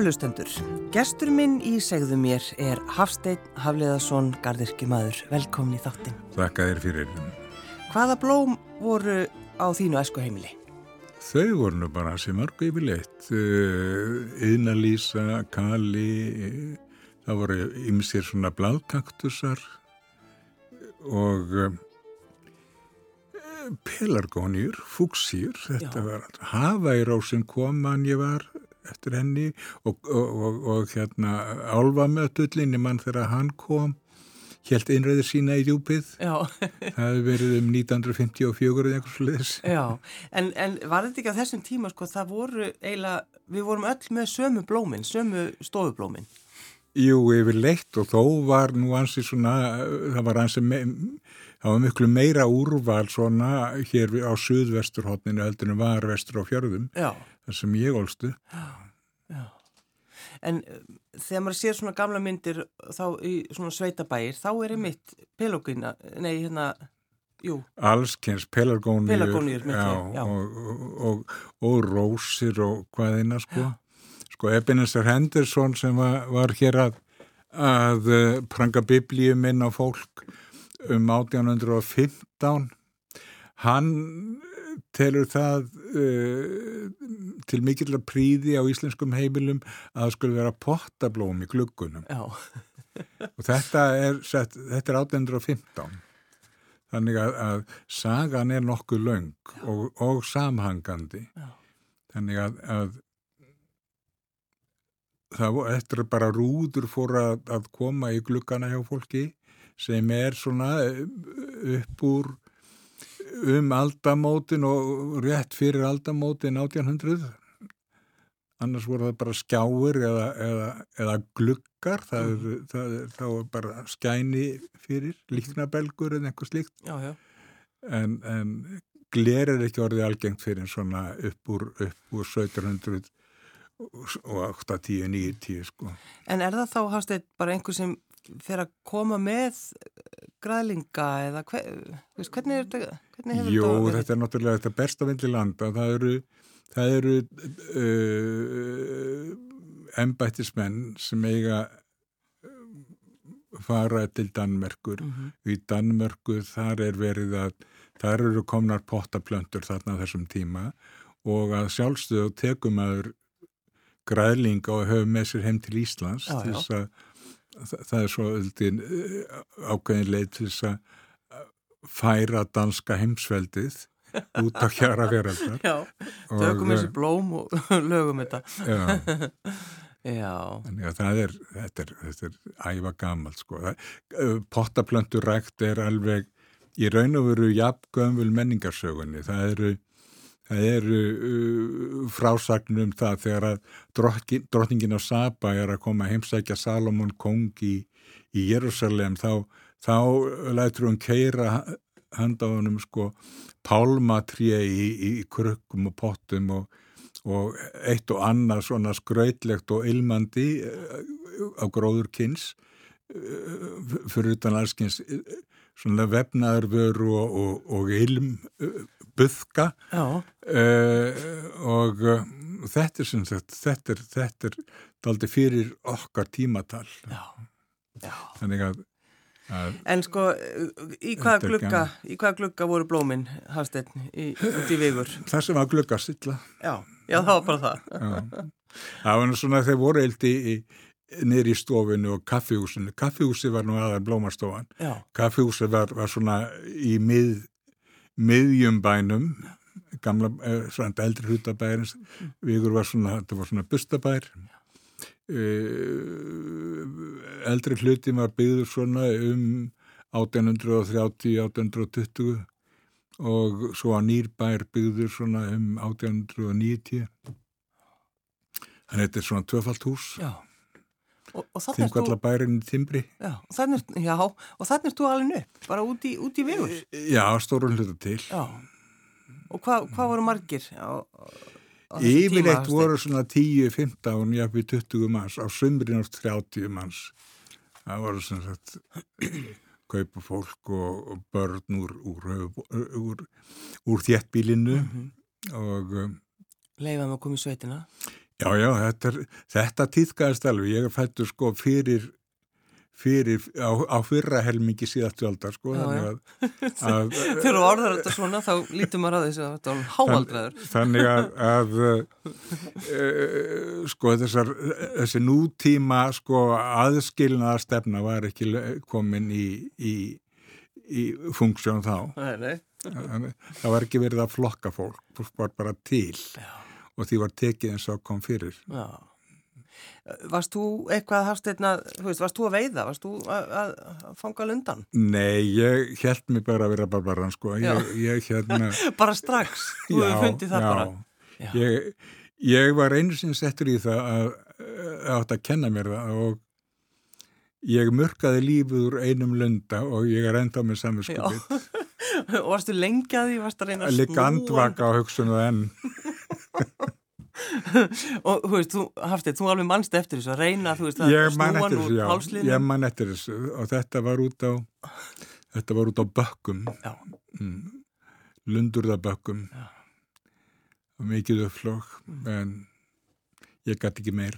Kæru lustendur, gestur minn í segðu mér er Hafstein Hafleðarsson, gardirkjumadur. Velkomin í þáttin. Þakka þér fyrir. Hvaða blóm voru á þínu esku heimili? Þau voru nú bara sem mörgu yfirleitt. Yðnalísa, eh, kali, eh, það voru ymsir svona bladkaktusar og eh, pelargónjur, fúksýr, þetta Já. var hafærósin koman ég var eftir henni og, og, og, og hérna álvamötullin í mann þegar hann kom helt einræðir sína í djúpið. Það hefði verið um 1954 eða eitthvað sluðis en, en var þetta ekki á þessum tíma sko, það voru eiginlega, við vorum öll með sömu blómin, sömu stofublómin? Jú, yfir leitt og þó var nú ansi svona það var ansi me, það var miklu meira úrval svona hér á suðvesturhóttinu heldur en var vestur á fjörðum. Já þar sem ég já. En uh, þegar maður sér svona gamla myndir þá í svona sveitabægir, þá er einmitt pelagóna, nei hérna, jú. Allskens, pelagónir. Og, og, og, rósir og hvaðina, sko. Sko, Ebenezer Henderson sem var, var hér að, að uh, pranga biblíum inn á fólk um 1815, hann telur það uh, til mikillar príði á íslenskum heimilum að það skulle vera pottablóm í gluggunum. Og þetta er, sett, þetta er 1815 þannig að, að sagan er nokkuð laung og, og samhangandi. Já. þannig að, að það eftir bara rúður fór að, að koma í gluggana hjá fólki sem er svona upp úr um aldamótin og rétt fyrir aldamótin 1800 annars voru það bara skjáir eða, eða, eða gluggar það er, mm. það er þá bara skæni fyrir líknabelgur eða eitthvað slíkt já, já. En, en gler er ekki orðið algengt fyrir svona upp úr, upp úr 1700 og 8, 10, 9, 10 sko. En er það þá, Hafsteit, bara einhver sem fyrir að koma með græðlinga eða hver, hvernig er þetta? Hvernig Jú, þetta, þetta er náttúrulega þetta besta vindli landa. Það eru, það eru uh, embættismenn sem eiga fara til Danmerkur. Mm -hmm. Í Danmerku þar er verið að, þar eru komnar pottaplöntur þarna þessum tíma og að sjálfstöðu tekum aður græðlinga og höfum með sér heim til Íslands já, til þess að það, er svo eh, ákveðin leið til þess að færa danska heimsveldið út á hjara veraldar Já, tökum þessi blóm og lögum þetta Já Já. Þannig að það er, þetta er, þetta er æfa gamal sko. Eh, pottaplöntur rækt er alveg í raun og veru jafngöfumul menningarsögunni. Það eru Það eru uh, frásagnum um það þegar að drottin, drottningin á Saba er að koma að heimsækja Salomon Kong í, í Jérúsalem þá, þá lætur hún keira handa á hennum sko pálmatrið í, í krukkum og pottum og, og eitt og annað svona skrautlegt og ilmandi uh, á gróður kynns uh, fyrir utan allskynns uh, svona vefnaðurvör og, og, og ilm uh, og uh, þetta er sem sagt, þetta er, þetta er daldi fyrir okkar tímatal. Já, já. Þannig að, En sko, í hvaða glugga í hvaða glugga voru blóminn Hafsteinn, út í vigur? Það sem var glugga silla Já, já það var bara það. Já, það var svona þeir voru eildi í niður í stofinu og kaffihúsinu. Kaffihúsi var nú aðar blómastofan. Kaffihúsi var, var svona í mið miðjum bænum gamla, eh, svona eldri hlutabærin vikur var svona, þetta var svona bustabær. Eh, eldri hluti var byggður svona um 1830-1820 og svo að nýrbær byggður svona um 1890 þannig að þetta er svona tvöfalt hús. Já Þingvallabærin í Timbri. Já, og þannig er þú alveg upp bara út í, út í viður Já, stórun hluta til. Já. Og hvað hva voru margir á, á Yfirleitt voru svona 10-15 jáfnveg 20 manns. Á sömbrinn ást 30 manns. Það voru svona sagt kaupa fólk og, og börn úr úr, úr, úr þjettbílinu mm -hmm. og Leifaðum að koma í sveitina Já, já, þetta, er, þetta týðkaðist alveg. Ég fættur sko fyrir, fyrir á, á fyrra helmingi síðastu aldar sko. Þegar þú orðar þetta svona þá lítum maður að þessu að þetta er háaldraður. þannig að, að e, sko þessar, þessi nútíma sko aðskilnaða stefna var ekki komin í, í, í funksjón þá. Nei, nei. Það var ekki verið að flokka fólk, fólk var bara til Já. Og því var tekið eins og kom fyrir. Já. Varst þú eitthvað hafsteina, þú veist, varst þú að veiða? Varst þú að, að, að fanga lundan? Nei, ég held mig bara að vera barbaran sko, ég, ég hérna Bara strax, þú hefur fundið það já. bara. Já. Ég, ég var einu sinni settur í það að, að átt að kenna mér það og ég mörkaði lífið úr einum lunda og ég er enda með saminskupið. Og varstu lengi að því, varstu að reyna að Líka andvaka á hugsunum enn. Og þú veist, þú hafsteinn, þú alveg mannst eftir þessu að reyna, þú veist, að Ég man snúa eftir nú þessu, já. hálsliðnum. Ég man eftir þessu og þetta var út á, þetta var út á bökkum. Mm. Lundurðabökkum. Og mikið uppflók, en ég gæti ekki meir.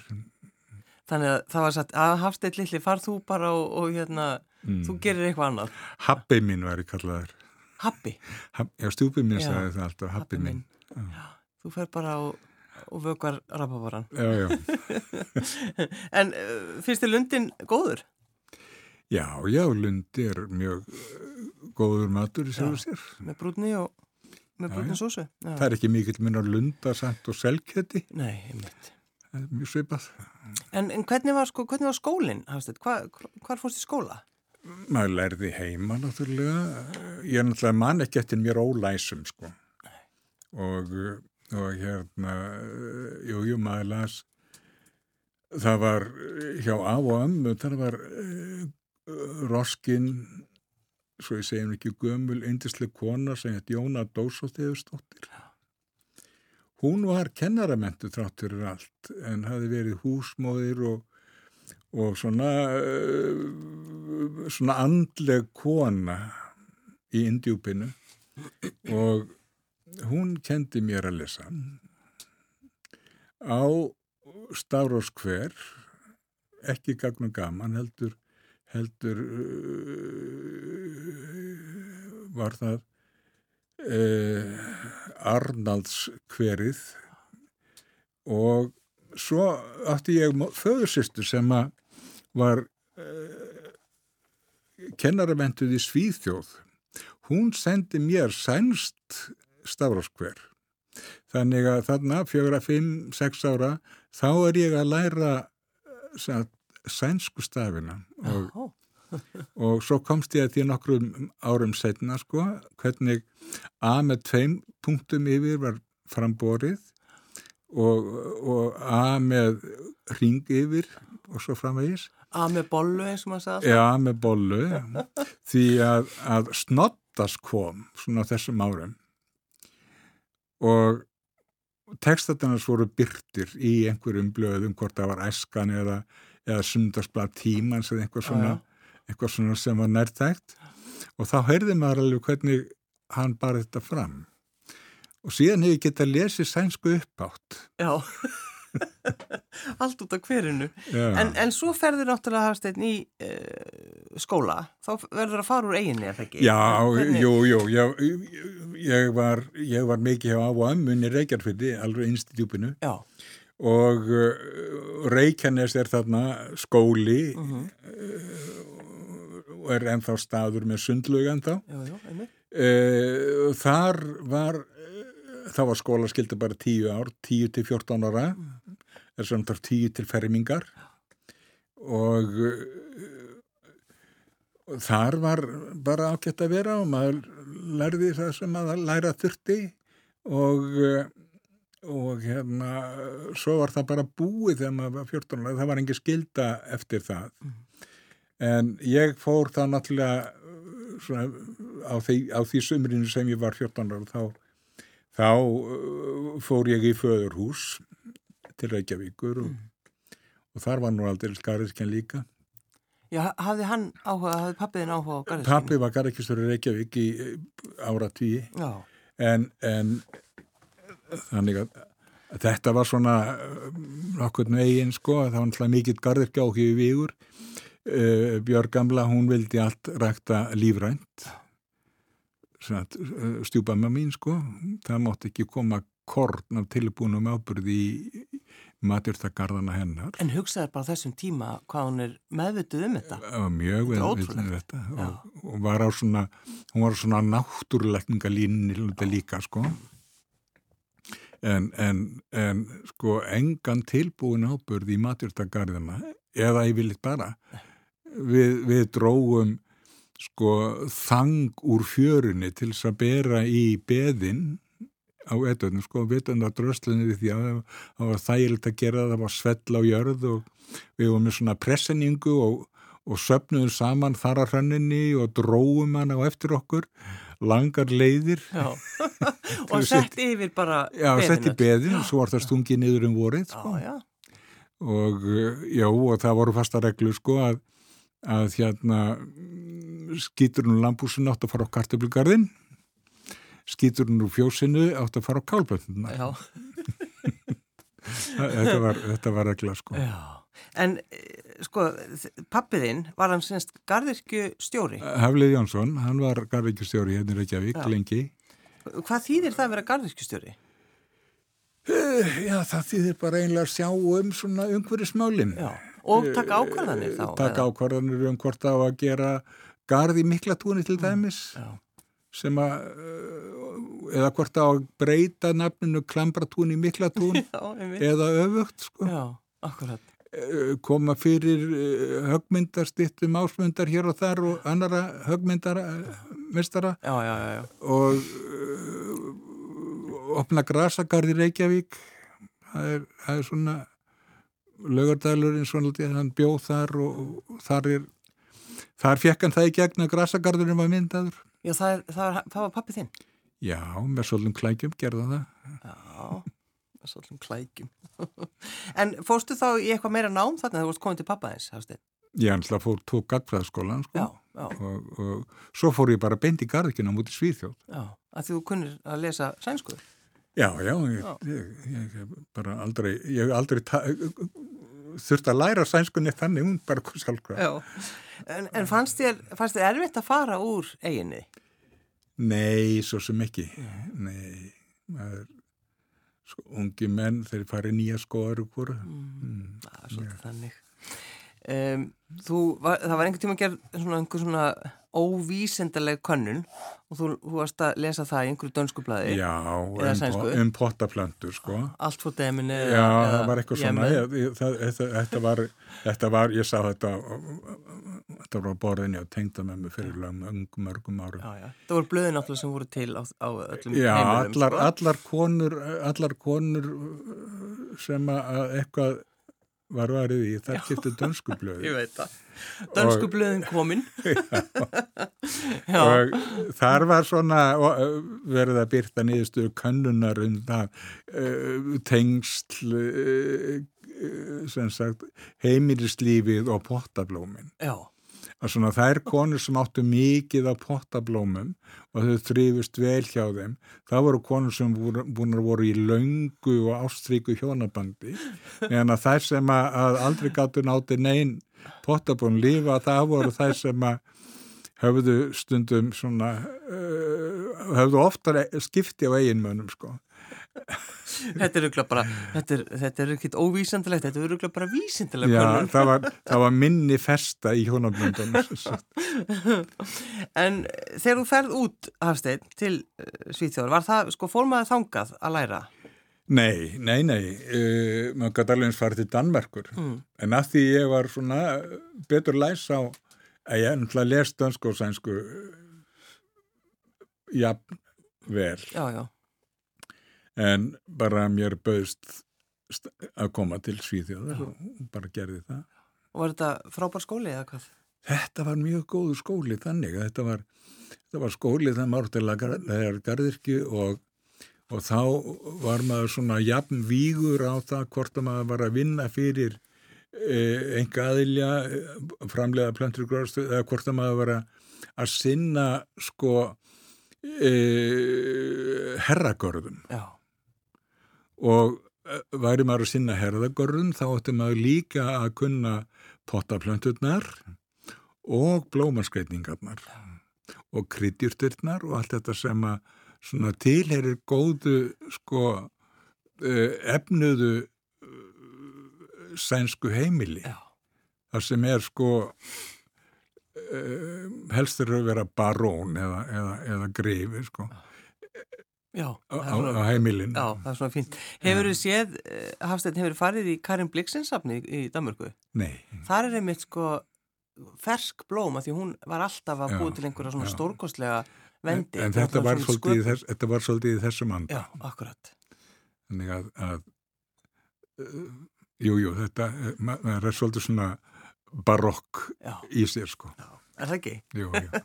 Þannig að það var satt, að hafsteinn litli, far þú bara og, og hérna, Mm. þú gerir eitthvað annað. Habbi mín var ég kallaður. Habbi, Hab, já, stjúpi mín sagði það alltaf, habbi habbi mín. minn. Já. Þú fer bara og, og vökvar rapaboran. Já, já. En uh, finnst þið lundin góður? Já, já, lundi er mjög uh, góður matur í sjálfu sér. Með brúnni og með já. sósu? Já. Það er ekki mikill minn á lunda, samt og selkjöti. Nei, einmitt. Það er mjög svipað. En, en hvernig, var, sko, hvernig var skólinn, hafsteinn? Hva, hva, hvar fórst í skóla? Maður lærði heima náttúrulega. Ég er náttúrulega mann ekki eftir mér ólæsum, sko. Og, uh, og hérna, jú, jú, maður las, það var hjá af og ömmu, það var uh, Roskin, svo ég segjum ekki gömul, eindislega kona sem heit Jóna Dósóttiðustóttir. Hún var kennaramentu þrátt fyrir allt en hafi verið húsmóðir og, og svona, uh, svona andleg kona í Indjúpinu og hún kendi mér að lesa á Stáróskver ekki gagn og gaman heldur heldur uh, var það uh, Arnaldskverið og svo átti ég föðursýstu sem að var uh, kennaramentuð í Svíþjóð. Hún sendi mér sænst stafráskver þannig að þarna fjögra, fimm, sex ára þá er ég að læra eh, sagt, sænsku stafina og, og svo komst ég að því nokkrum árum setna sko, hvernig A með tveim punktum yfir var framborið og, og A með ring yfir og svo framvegis. Að með bollu eins og maður sagði. Já, með bollu. Því að, að snottas kom svona þessum árum og textatarnas voru byrtir í einhverjum blöðum hvort það var æskan eða, eða sundarsblad tímans eða eitthvað svona, eitthvað svona sem var nærtækt. Og þá heyrði maður alveg hvernig hann bar þetta fram. Og síðan hefur getað lesið sænsku uppátt Já, allt út á hverinu. En, en svo ferður náttúrulega hafsteinn í uh, skóla, þá verður að fara úr eiginni, eða ekki? Já, Hvernig- jú, jú, ég, ég, var, ég var mikið hjá á í Reykjarfyrði, alveg innst í djúpinu Já, og uh, Reykjanes er þarna skóli mhm, og er ennþá staður með sundlög ennþá. já, já. Uh, þar var, uh, þá var skólaskildi bara 10 ár, 10 til 14 ára, er svona þar 10 til fermingar. Og uh, þar var bara ágætt að vera og maður lærði það sem maður læra þurfti. Og uh, og hérna, svo var það bara búið þegar maður var 14 ára, það var engin skilda eftir það. En ég fór þá náttúrulega uh, svona, á, því, á því sumrinu sem ég var 14 ára, þá, þá fór ég í föðurhús til Reykjavíkur og, og þar var nú aldrei Garðiskjan líka. Já, hafði hann áhuga, hafði pappiðin áhuga á garðiskinni? Pappi var Garðiskjastur í Reykjavík í ára tíi. Já, en, en þannig að, þetta var svona nokkur veginn sko, það var náttúrulega mikill gardirkja okkur í vigur uh, Björg Gamla, hún vildi allt rækta lífrænt stjúpa með mín sko það mátti ekki koma korn af tilbúinum ábyrði í matjórtakarðana hennar. En hugsaður bara þessum tíma hvað hún er meðvituð um þetta. Mjög meðvituð um þetta. Og, og var á svona hún var á svona náttúruleikningalínni líka sko. En, en, en sko engan tilbúin ábyrði í matjórtakarðana eða yfirleitt bara við, við dróum sko þang úr fjörunni til þess að bera í beðin á etöðnum sko, vitandi að dröstlunni við því að það var þægilegt að gera það var svell á jörð og við vorum með svona presseningu og, og söpnuðum saman þar að hranninni og dróum hann á eftir okkur langar leiðir. Og sett yfir bara já, sett í beðin og svo var það stungið niður um vorið sko. já, já. og já, og það voru fasta reglu sko að, að hérna skýtur hún lambúsin átt að fara á kartöflugarðin skýtur hún úr fjósinu átt að fara á kálbönduna þetta var þetta var regla sko. Já. en sko pappiðinn var hann semst gardirkju stjóri Haflið Jónsson, hann var gardirkju stjóri hérna í Reykjavík Já. lengi. Hvað þýðir það að vera gardirkju stjóri? Uh, já, það þýðir bara einlega að sjá um svona umhverjusmálinn og taka ákvarðanir þá taka ákvarðanir um hvort það á að gera gardi miklatúni til dæmis. Já. Sem að eða hvort að breyta nafninu klambratún í miklatún eða öfugt sko. Já, akkurat. Koma fyrir högmyndarstittum ásmyndar hér og þar og annara já, já, já, og opna grasagarði Reykjavík. Það er, það er svona lögardælurinn svona hann bjóð þar og, og þar er þar fekk hann það í gegn að grasagarðurinn var myndaður Já, það, er, það, var, það var pappið þinn Já, með svolum klækjum gerða það Já, með svolum klækjum En fórstu þá í eitthvað meira nám þarna þegar þú varst komið til pappa þess, Hafstein? Ég ansla fór tók gattfræðaskólan sko. já, já. Og, og svo fór ég bara beint í garðikina mútið Svíþjóð Já, að þú kunnir að lesa sænsku Já, já, ég, ég, ég bara aldrei ég aldrei þurfti að læra sænskunni þannig hún bara kom sjálfkvæð en, en fannst þér, fannst þér erfitt að fara úr eiginni? Nei, svo sem ekki. Nei, það er sko, ungi menn þeir fari nýja skoður og hvora mm, mm, Það er svolítið þannig um, þú, var, Það var einhvern tíma að gera svona, einhver svona óvísendaleg könnun og þú, þú varst að lesa það í einhverju dönsku blæði Já, um, um pottaplöndur sko. Allt fór deminu Já, eða, það var eitthvað svona. Ég, það, þetta, þetta, var, þetta var, ég sá þetta þetta var á borðinni og tengda með mig fyrir lögum mörgum árum. Já, já. Það voru blöðin alltaf sem voru til á, á öllum já, heimilum allar, sko? allar konur allar konur sem að eitthvað var varðið í, það kipti dönsku blöði Ég veit það, dönsku og, blöðin komin. Og þar var svona verið að byrta nýðustu kannunar um það uh, tengsl uh, sem sagt heimilislífið og pottablómin. Já að svona þær konur sem áttu mikið af pottablómum og þau þrýfust vel hjá þeim, það voru konur sem voru, voru í laungu og ástríku hjónabandi en að þær sem að, að aldrei gáttu náti neyn pottablóm lífa, það voru þær sem að höfðu stundum svona uh, höfðu ofta skipti á eiginmönum sko Þetta er auðvitað bara, þetta er, þetta er ekkit óvísendilegt, þetta er auðvitað bara vísendilegt. Já, það var, það var minni festa í hjónaböndunum. en þegar þú ferð út, Hafstein, til uh, Svíþjóður, var það, sko, fórmaði þangað að læra? Nei, nei, nei, uh, maður gæti alveg eins farið til Danmerkur, mm. en að því ég var svona betur læs á að ég ennlega les dönsku og sænsku jafn vel. Já, já en bara mér bauðst að koma til Svíþjóðar og bara gerði það. Og var þetta frábær skóli eða hvað? Þetta var mjög góður skóli þannig að þetta var, þetta var skóli þannig mártilega garðirki og, og þá var maður svona jafn vígur á það hvort að maður var að vinna fyrir eh, enga aðilja framlega plöntur gráðstu eða hvort að maður var að sinna sko eh, herragörðum. Já og eh, væri maður að sinna herðagorðun þá ætti maður líka að kunna pottaplönturnar og blómaskreitningarnar og kryddjurturnar og allt þetta sem að tilherir góðu sko uh, efnuðu uh, sænsku heimili. Já. þar sem er sko helst er að vera barón eða, eða, eða greifi sko Já, á, svona, á heimilin já, það er svona fínt. Hefur þið séð, eh, Hafsteinn, hefur þið farið í Karin Bliksinsafni í, í Danmörku? Nei, Það er einmitt sko fersk blóm að því hún var alltaf að búa til einhverja svona stórkostlega en, vendi. en Þetta þetta, var þess, þetta var svolítið í þessum anda Já, akkurat. þannig að, að uh, jú, jú, þetta eh, ma- maður er svolítið svona barokk í sér sko já. Er það ekki? jú, jú.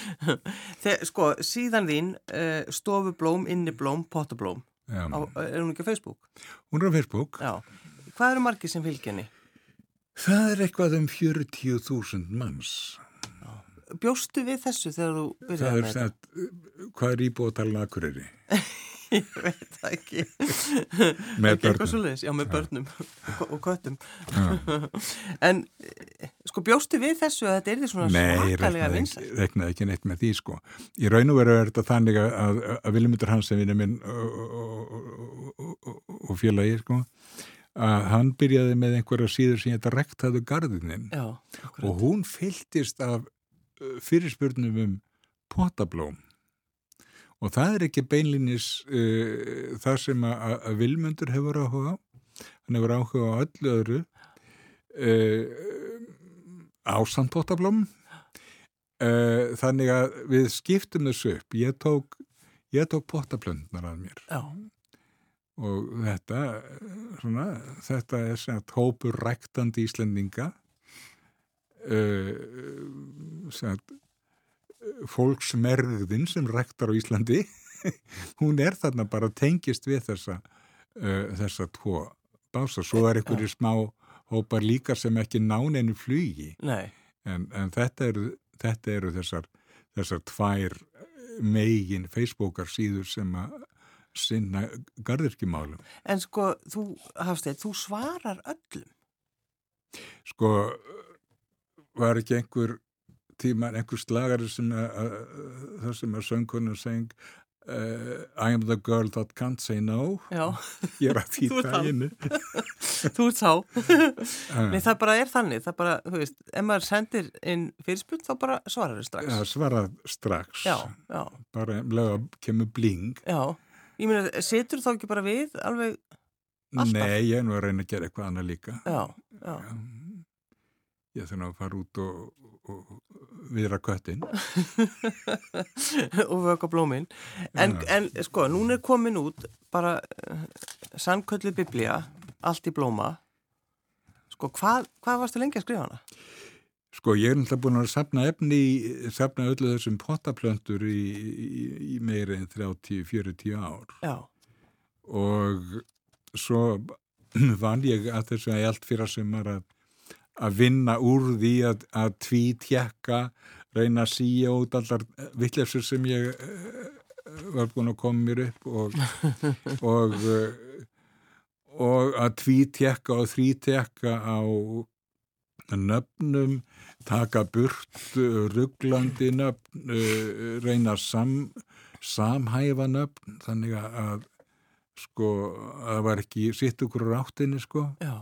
Þegar, sko, síðan þín, uh, stofublóm, inniblóm, pottablóm, Já. á, er hún ekki á Facebook? hún er á Facebook Já. Hvað eru margir sem fylgjenni? það er eitthvað um 40.000 manns Bjóstu við þessu þegar þú það byrjaði er með þetta? sem hvað er íbúðatalinn akureyri Ég veit það ekki. með Ekki börnum já, með börnum og, köttum. En, eh, sko, bjóstu við þessu að þetta er því svona Nei, svakalega reknaði vinsælt? ekki, reknaði ekki neitt með því sko. Í raun og veru er þetta þannig að, Vilmundur Hansen vinur minn og, félagi sko, að hann byrjaði með einhverja síður sem þetta rektaðu garðinin Já, akkurat. og hún fylltist af uh, fyrirspurnum um potablóm og það er ekki beinlinis uh, það sem að, Vilmundur hefur áhuga á. Hann hefur áhuga á öllu öðru uh, ásamt potablóm uh, þannig að við skiptum þessu upp. Ég tók, ég tók potaplöndnar að mér. Já, og þetta, eh, svona, þetta er sem að hópur ræktandi Íslendinga uh, sem að eh, fólksmerðin sem ræktar á Íslandi hún er þarna bara tengist við þessa uh, þessa tvo bása, svo er einhverju smá hópar líka sem ekki nán einu flugi en, en þetta, eru, þetta eru þessar, þessar tvær megin Facebookar síður sem að sinna garðirkjumálum. en sko, þú, Hafsteinn, þú svarar öllum. Sko, var ekki einhver tíma, einhver slagari sem að, að, það sem að söngkunum seng uh, I am the girl that can't say no Já, ég er að hann. daginu þú ert sá. Nei, það bara er þannig, það bara, þú veist, ef maður sendir inn fyrirspunn, þá bara svarar þau strax. að svara strax Já, já, bara lega kemur bling já. Ég meina, setur þá ekki bara við alveg, Alltaf? Nei, ég er nú að reyna að gera eitthvað annað líka já, já. Ég þarf að fara út og, og, og viðra köttin. og vöka blómin. En, en sko, núna er komin út bara uh, sannköllu biblía allt í blóma. Sko, hvað, hvað varstu lengi að skrifa hana? Sko, ég er náttúrulega búin að sapna efni, sapna öllu þessum pottaplöntur í, í, í meira en 30-40 ár. Já, og svo vann ég að þessu að ég allt fyrir sumar að, að vinna úr því að, að tvítjekka, reyna að síja út allar vittlefsur sem ég eh, var búin að koma mér upp og, og, eh, og að tvítjekka og þrítjekka á nöfnum, taka burt rugglandi nöfn, reyna sam, samhæfa nöfn, þannig að sko, að það var ekki sitt okkur ráttinni, sko. já,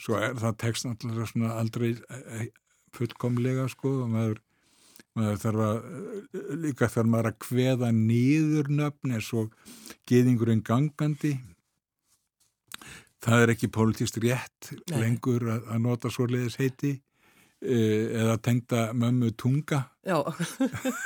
Svo er það tekst náttúrulega svona aldrei eh, fullkomlega, sko, og maður, maður þarf að, eh, líka þarf maður að kveða nýður nöfn eins og geðingurinn gangandi. Það er ekki pólitíst rétt Nei. lengur að, að nota svo leiðis heiti eh, eða tengda mömmu tunga, Já,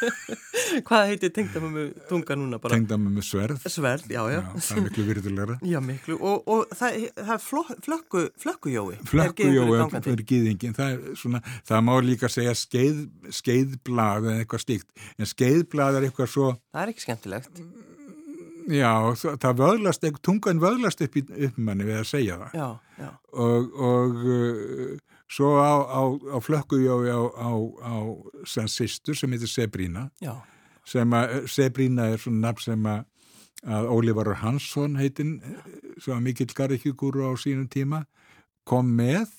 hvað heitir tengdamömmu tunga núna bara? tengda mömmu sverð. Sverð, já, já. Já, það er miklu virðulegra. Já, miklu. Og, og það, það er flökku, flökkujói. Flökkujói er fyrir gýðingin, það er svona, það má líka segja skeið, skeiðblað eða eitthvað stíkt, en skeiðblað er eitthvað svo, Það er ekki skemmtilegt. já, það, það vöðlast, tungan vöðlast upp í upp í manni við að segja það. Já, já, Og, og uh, svo á, á, á flökkujói á, á, á sem sýstur sem heitir Sebrína, sem að Sebrína er svona nafn sem að að Ólívar Hansson heitinn sem var mikill garðikjúgúru á sínum tíma kom með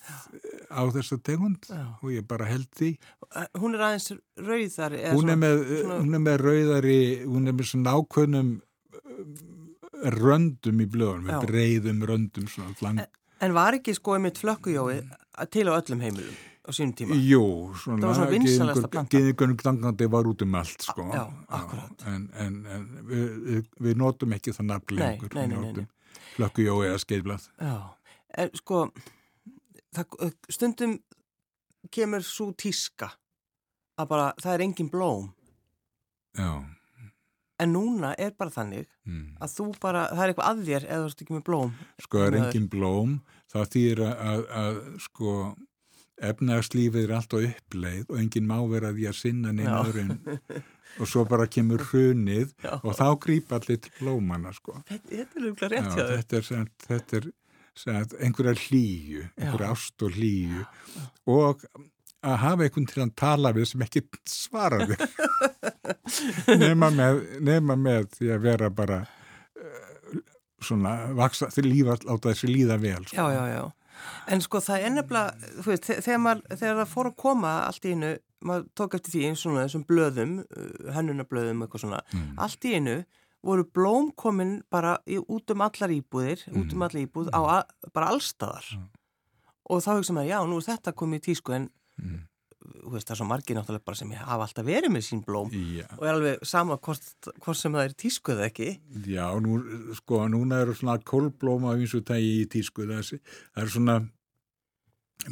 á þessa tegund Já. og ég bara held því. Eh, Hún er aðeins rauðari eða hún er, með, svona- hún er með rauðari hún er með svona ákveðnum uh, röndum í blöðunum með breiðum röndum flang En var ekki sko einmitt flökkujói til á öllum heimilum á sínum tíma? Jú, Það svona var svona. Gýðingunum gangandi var út um allt sko. Já, akkurat. En, en, en við, við, við notum ekki það nafn Nei, lengur nei, við nei, nei, notum flökkujó eða skeiðblað Já, en sko það, stundum kemur svo tíska að bara það er engin blóm Já en núna er bara þannig mm. að þú bara, það er eitthvað að þér eða þú ert ekki með blóm Sko er Maður- engin blóm það þýr að, að, að sko efnagslífið er alltaf uppleið og engin má vera því að sinna öðrun og svo bara kemur hrunið Já. og þá grípa allir til blómana sko. Þetta, er Já, þetta er, þetta er sem, einhverja hlýju, einhverja ást og hlýju og að hafa einhvern til að tala við sem ekki svarar við nema með, nema með því að vera bara svona vaksa, lífa, láta þessi líða vel sko. Já, já, já. En sko það er nefnilega, þú veist, þe- þegar, maður, þegar það fór að koma allt í einu, maður tók eftir því eins svona þessum blöðum, hennunablöðum eitthvað svona, Mm. allt í einu voru blóm komin bara í, út um allar íbúðir, út um allar íbúð á a, bara allstaðar. Mm. Og þá hugsa maður, já, nú er þetta komið í tísku en Mm. Veist, það er svo margir náttúrulega bara sem hafa alltaf verið með sín blóm Já, og er alveg sama hvort, hvort sem það er í tísku eða ekki. já nú, sko, núna eru svona kólblóma eins og tægi í tísku þessi, það er svona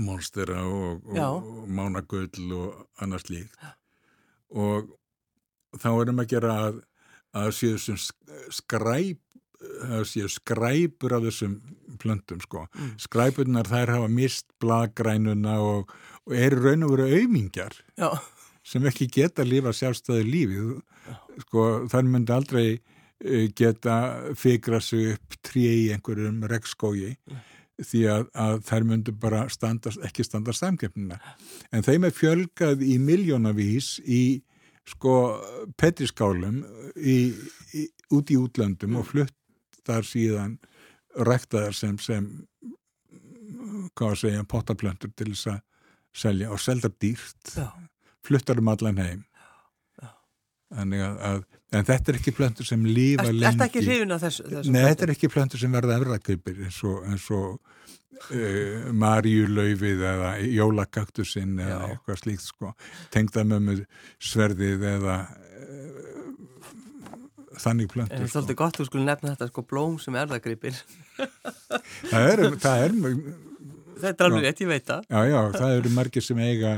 monstera og, og, og mánagull og annars líkt og þá erum að gera að, að séu sem sk- skræp að séu skræpur af þessum plöntum sko. Mm. Skræpurnar þær hafa mist blaggrænuna og, og eru raun og veru aumingjar Já, sem ekki geta að lifa sjálfstæði lífi sko, þar myndi aldrei eh, geta fikra sig upp trí í einhverjum regnskógi því að, að þær myndi bara standast, ekki standa samkeppnina. En þeim er fjölgað í miljónavís í sko petriskálum í, í, út í útlöndum og fluttar síðan ræktaðar sem sem hvað að segja, pottaplöntur til þess að selja og selda dýrt já, fluttar um allan heim að, að en þetta er ekki plöntur sem lífa Er lengi þetta ekki hrifin af þessu? þessu Nei, þetta er ekki plöntur sem verða efrakaupir eins og, og uh, Maríulaufið eða Jólakaktusinn eða Já. eitthvað slíkt sko, tengdamömmu sverðið eða uh, þannig plöntur það er svolítið gott þú skulle nefna þetta sko blóm sem erðagripir. það er, það er Þetta er alveg rétt, ég veit það. já, já, það eru margir sem eiga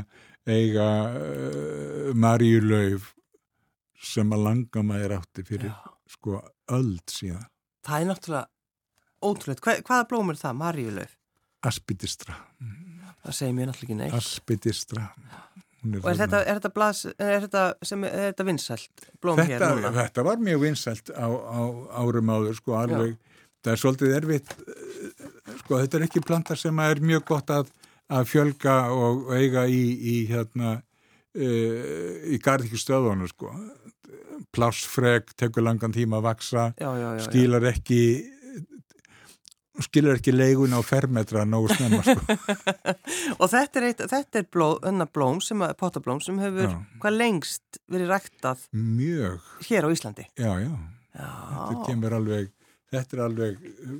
eiga uh, Maríulauf sem að langamæður átti fyrir Já. sko öld síðan Það er náttúrulega ótrúlega. Hva, hvaða blóm er það? Maríulauf. Aspidistra, Það segir mér náttúrulega ekki neitt. Aspidistra Hún Og er þetta, er þetta, blas, er þetta, sem, er þetta vinsælt blóm hér þetta, núna? þetta var mjög vinsælt á, á árum áður sko alveg, það er svolítið erfitt sko þetta er ekki planta sem er mjög gott að, að fjölga og eiga í, í hérna uh, í garðikjustöðunum sko plássfreg, tekur langan tíma að vaksa Já, já, já. skilar ekki skilar ekki leigun á fermetra nógu snemma sko. Og þetta er, eitt, þetta er bló, blóm, sem, pottablóm sem hefur hvað lengst verið ræktað mjög, hér á Íslandi. já, já þetta kemur alveg þetta er alveg uh,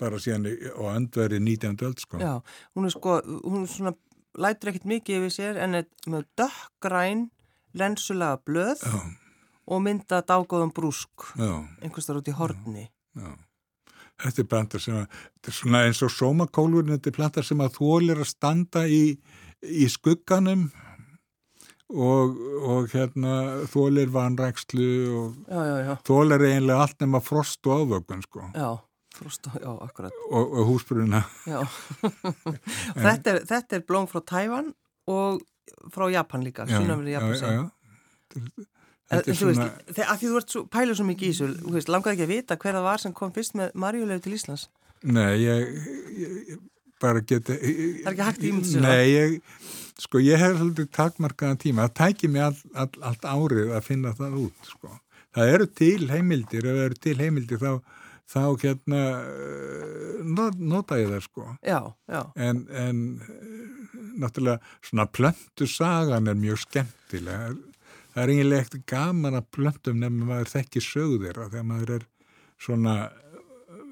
bara síðan á öndveri 19. öld sko já, hún er sko, hún er svona, lætur ekkert mikið yfir sér en er með dökkgræn, lensulega blöð já, og mynda dágóðan brúsk, já, einhvers þar út í horni. já. Þetta er planta sem að, er svona eins og sómakólur, þetta er planta sem að þólir að standa í, í skugganum og, og hérna þólir vanrækslu og Já, já, já, þólir eiginlega allt nema frost og ávökun sko já, frost, og- já, akkurat, og, og húsbruna. já. Og þetta, er, þetta er blóm frá Tævan og frá Japan líka, sínafrið Japan já, já. En, Þetta þú veist, svona, þegar, því þú ert svo, pælið svo mikið í þessu, langaði ekki að vita hver það var sem kom fyrst með Marjulegu til Íslands. nei, ég, ég, ég bara geti... Það er ekki hægt að ímynda sér Nei, ég, sko, ég hef svolítið takmarkaðan tíma, það tækir mig all, all, allt árið að finna það út, sko. það eru til heimildir, ef það eru til heimildir þá, þá hérna uh, nota ég það sko. Já, já. En, en náttúrulega svona plöntu sagan er mjög skemmtilega. Það er eiginlega ekkert gaman að plöntum nefnum maður þekki sögðir að þegar maður er svona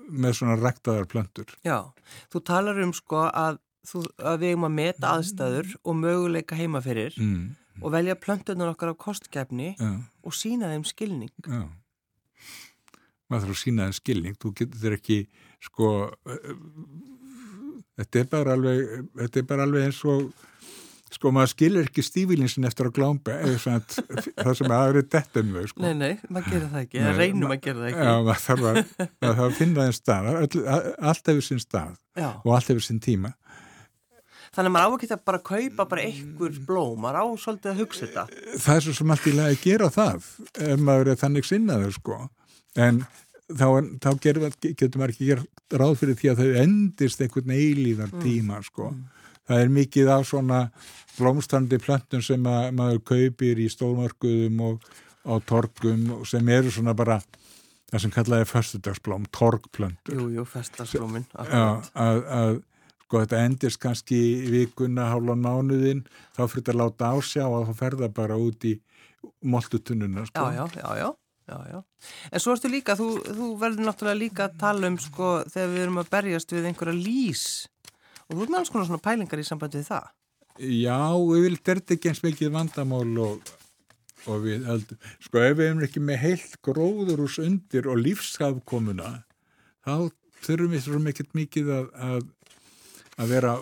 með svona rektaðar plöntur. Já, þú talar um sko að, þú, að við erum að meta aðstæður og möguleika heima fyrir mm. og velja plöntunar okkar á kostgefni Já. og sína þeim skilning. Já, maður þarf að sína þeim skilning, þú getur ekki sko þetta er bara alveg, þetta er bara alveg eins og sko maður skilur ekki stífilinsin eftir að glámba það sem aðrið dettum við sko. Nei, nei, maður gerir það ekki, það reynum að gera það ekki. Já, maður þarf að, maður þarf að finna þeim stað allt hefur sinn stað Já. og allt hefur sinn tíma. Þannig að maður á ekki að bara kaupa bara einhver blóm, maður á svolítið að hugsa þetta. Það er svo sem allt í lagi að gera það ef maður er þannig sinnaður sko. En þá, þá getur, getur maður ekki gera ráð fyrir því að þau endist einhvern eilíðar mm. tíma sko. Mm það er mikið af svona blómstandi plöntum sem að, maður kaupir í stólmörkuðum og á torgum sem eru svona bara það sem kallaði förstudagsblóm, torgplöntur. Jú, jú, förstudagsblómin. Já, að, að sko þetta endist kannski vikuna, hálfa mánuðin, þá fyrir þetta að láta ásjá og þá ferða bara út í moltutununa. Sko. Já, já, já, já. Já, já. En svo ertu líka, þú, þú verður náttúrulega líka að tala um sko þegar við erum að berjast við einhverja lís og þú er með alls konar svona pælingar í sambandi við það? Já, við viljum þetta ekki eins mikið vandamál og, og við heldum, sko ef við erum ekki með heilt gróður ús undir og lífsafkomuna þá þurfum við svo mikið mikið að, að, að vera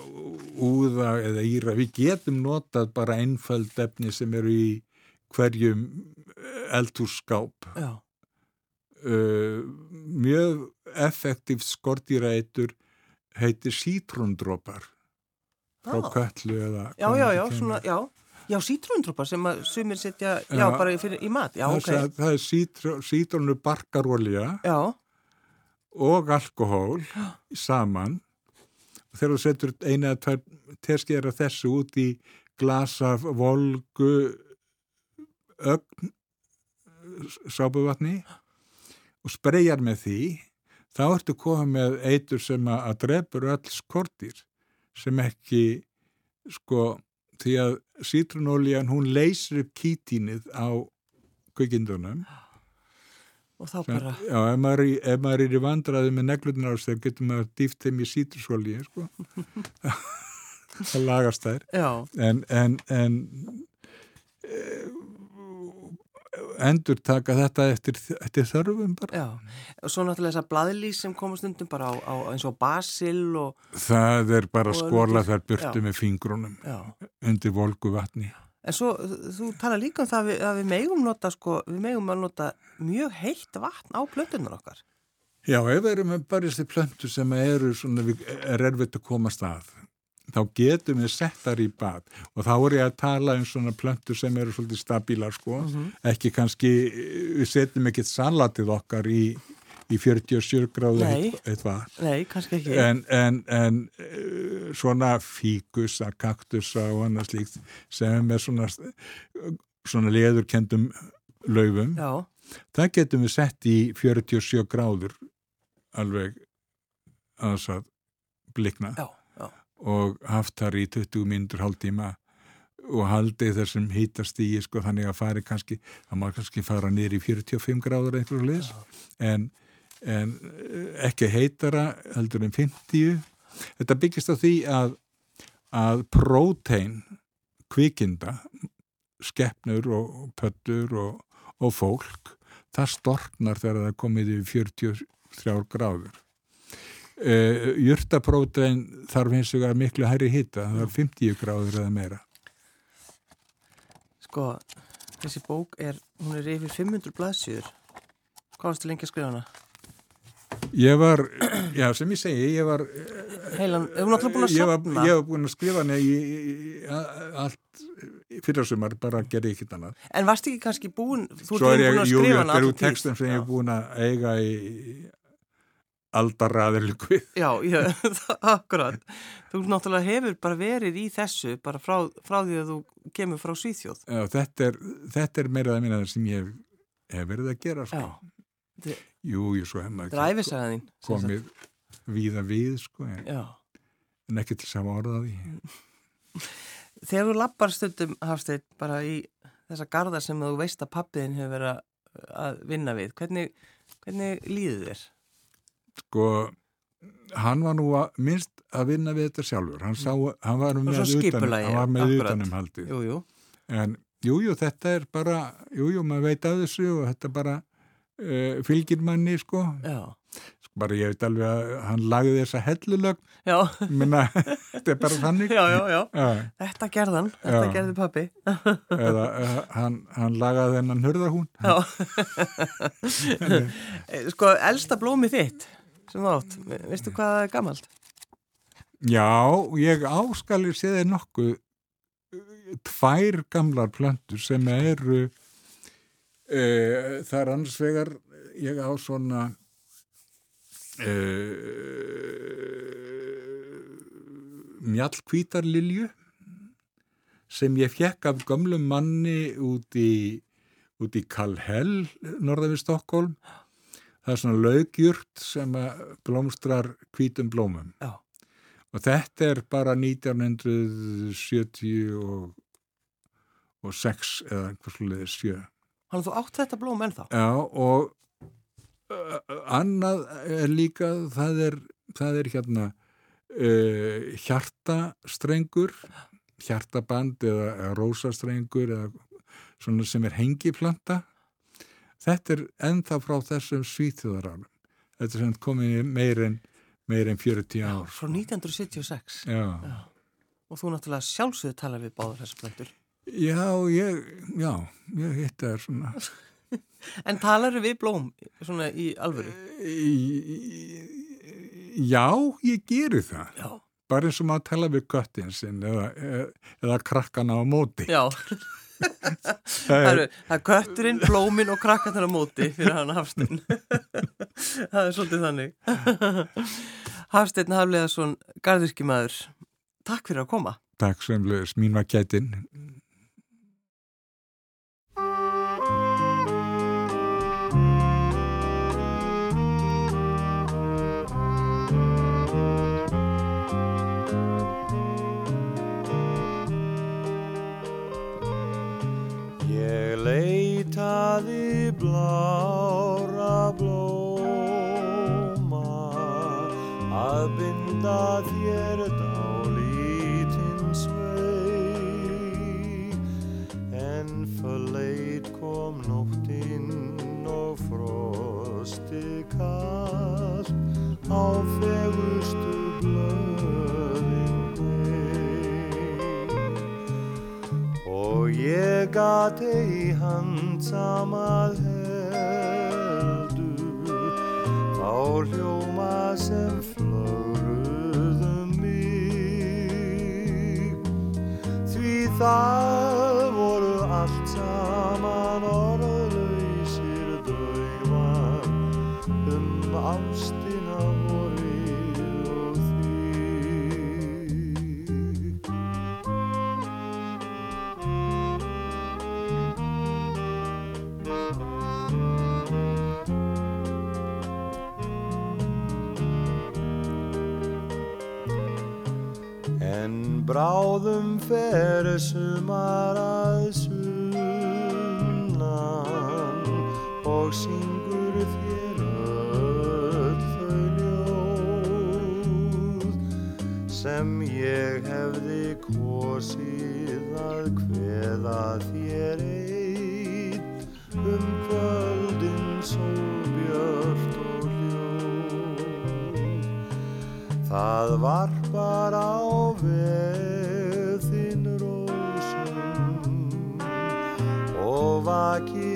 úða eða íra, við getum notað bara einföld efni sem eru í hverjum eldhússkáp. Uh, mjög effektíft skortýrætur heitir sítrundrópar frá ah. köllu eða já, já, já, svona, já, já sítrundrópar sem að sumir setja, já, já. bara fyrir, í mat. Já, ok. það er sítr, sítrunu barkarolja og alkohól saman. Og þegar þú setur eina eða tvær terskera þessu út í glasa volgu ögn sábuvatni og spreyjar með því þá ertu komið með eitur sem að, að drefur öll skortir sem ekki sko því að sítrunólíjan hún leysir upp kítínið á kvikindunum. Og þá bara sem, já, ef maður, ef maður er í vandraði með neglunar á sig getur maður dýft þeim í sítrusólíu sko. Það lagast þær. En, en, en e, endur taka þetta eftir, eftir þörfum bara. Já, og svo náttúrulega þessar bladlís sem komast undum bara á, á eins og basil og... Það er bara að skóla þar burtu með fingrunum Já. undir volgu vatni. En svo, þú tala líka um það að við, að við megum nota, sko, við megum að nota mjög heitt vatn á plöntunar okkar. Já, ef við erum bara þessi plöntu sem eru svona, er erfitt að komast að þá getum við sett þar í bad og þá er ég að tala um svona plöntur sem eru svolítið stabílar sko. Mm -hmm. ekki kannski, við setjum ekkert salatið okkar í, í 47 gráðu eitthvað Nei, kannski ekki. En, en, en eh, svona fíkusa, kaktusa og annað slíkt sem er svona svona leðurkendum laufum Já. það getum við sett í 47 gráður alveg að þess að blikna Já og haft þar í 20 mindur hálftíma og haldið þessum hítast í sko, þannig að fari kannski, það má kannski fara nýri í 45 gráður eitthvað sliðis en, en eh, ekki heitara heldur en 50 þetta byggist á því að að prótein kvikinda skeppnur og pöllur og, og fólk það storknar þegar það komið í 43 gráður Uh, eh, júrtaprótein þarf hins vegar miklu hærri hitta, það er 50 gráður eða meira. Sko, þessi bók er, hún er yfir 500 blaðsjur. Hvað varstu lengi að skrifa hana? Ég var, já sem ég segi, ég var... Heilan, hefur náttúrulega búin að sapna? Ég var búin að skrifa hana í, í, í allt fyrirsumar, bara gera ekkert annað. En varst ekki kannski búin, þú ert búin að skrifa hana alltaf er jú, þetta eru textum sem ég hef búin að eiga í aldaraðilgu Já, já akkurat þú náttúrulega hefur bara verið í þessu bara frá, frá því að þú kemur frá Svíþjóð Já, þetta er, þetta er meiraða minna sem ég hef verið að gera sko. Já. Jú, jú, svo hef maður ekki Dræfisaðin. komið víða við sko, en, en ekki til sama orðaði. Þegar þú lappar stundum, Hafsteinn, bara í þessa garda sem þú veist að pappiðin hefur verið að- að vinna við, hvernig, hvernig líður þér? Sko, hann var nú að, minnst að vinna við þetta sjálfur. Hann, sá, hann var með, svo utan, skipulagi, hann var með akkurat. utanum. Jú, jú. En jú, jú, þetta er bara, jú, jú, maður veit af þessu og þetta bara uh, fylgir manni, sko. Já. Bara ég veit alveg að hann lagði þessa hellulögn, Já, minna, þetta er bara þannig. já, já, já. Þetta gerðan, þetta gerði pappi. eða uh, hann, hann lagaði þennan hurðarhún. Já. Eh, sko, elsta blómi þitt sem þú átt, veistu hvað það er gammalt? Já, ég áskalir séð er nokkuð uh, tvær gamlar plöntur sem eru uh, það er annars vegar ég á svona uh, mjallkvítarlilju sem ég fekk af gömlum manni út í í Kallhell, norða við Stokkólm það er svona laugjurt sem að blómstrar hvítum blómum Já. Og þetta er bara 1970 og, og 6 eða einhvers leiðis 7. Hann þú átt þetta blóm ennþá? Já, og uh, annað er líka, það er, það er hérna uh, hjartastrengur, hjartaband eða, eða rósastrengur eða svona sem er hengiplanta. Þetta er ennþá frá þessum svíþjóðaranum. Þetta er sem komið meir en, meir en 40 ár. Frá 1976. Já. Og þú náttúrulega sjálfsögðu talar við báður þessar plöntur. Já, ég, já, ég hitt það svona. En talar við blóm svona í alvöru? Já, ég geri það. Já. Bara eins og maður tala við köttin sinn eða, eða krakkana á móti. Já. það, eru, er kötturinn, blómin og krakkarnir á móti fyrir hann Hafsteinn. það er svolítið þannig. Hafsteinn Hafleðarsson, gardirkjumadur, takk fyrir að koma. Takk sem lögis, mín var kætin. Förleit kom nóttinn og frosti kallt á fegurstu blöðin mei og ég gat ei handsamað heldur sem ég hefði kosið að kveða þér einn um kvöldin svo björt og hljó Það varpar á veg þinn rósum og vakir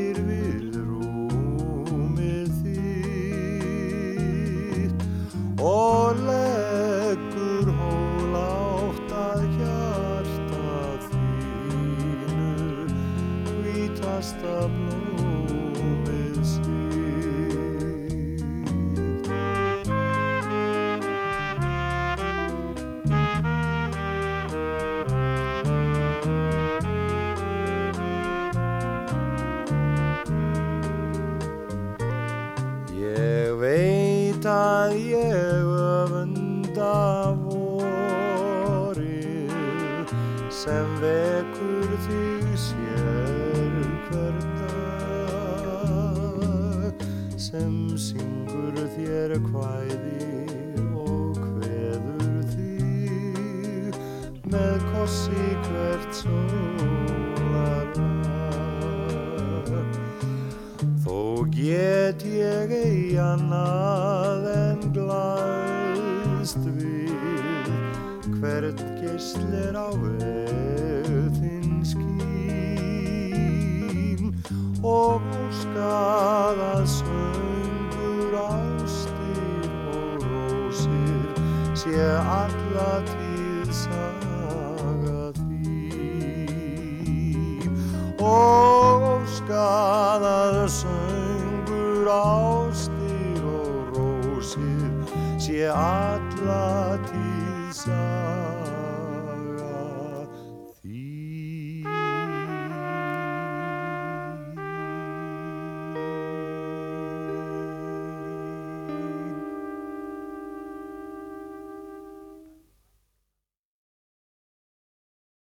sem syngur þér kvæði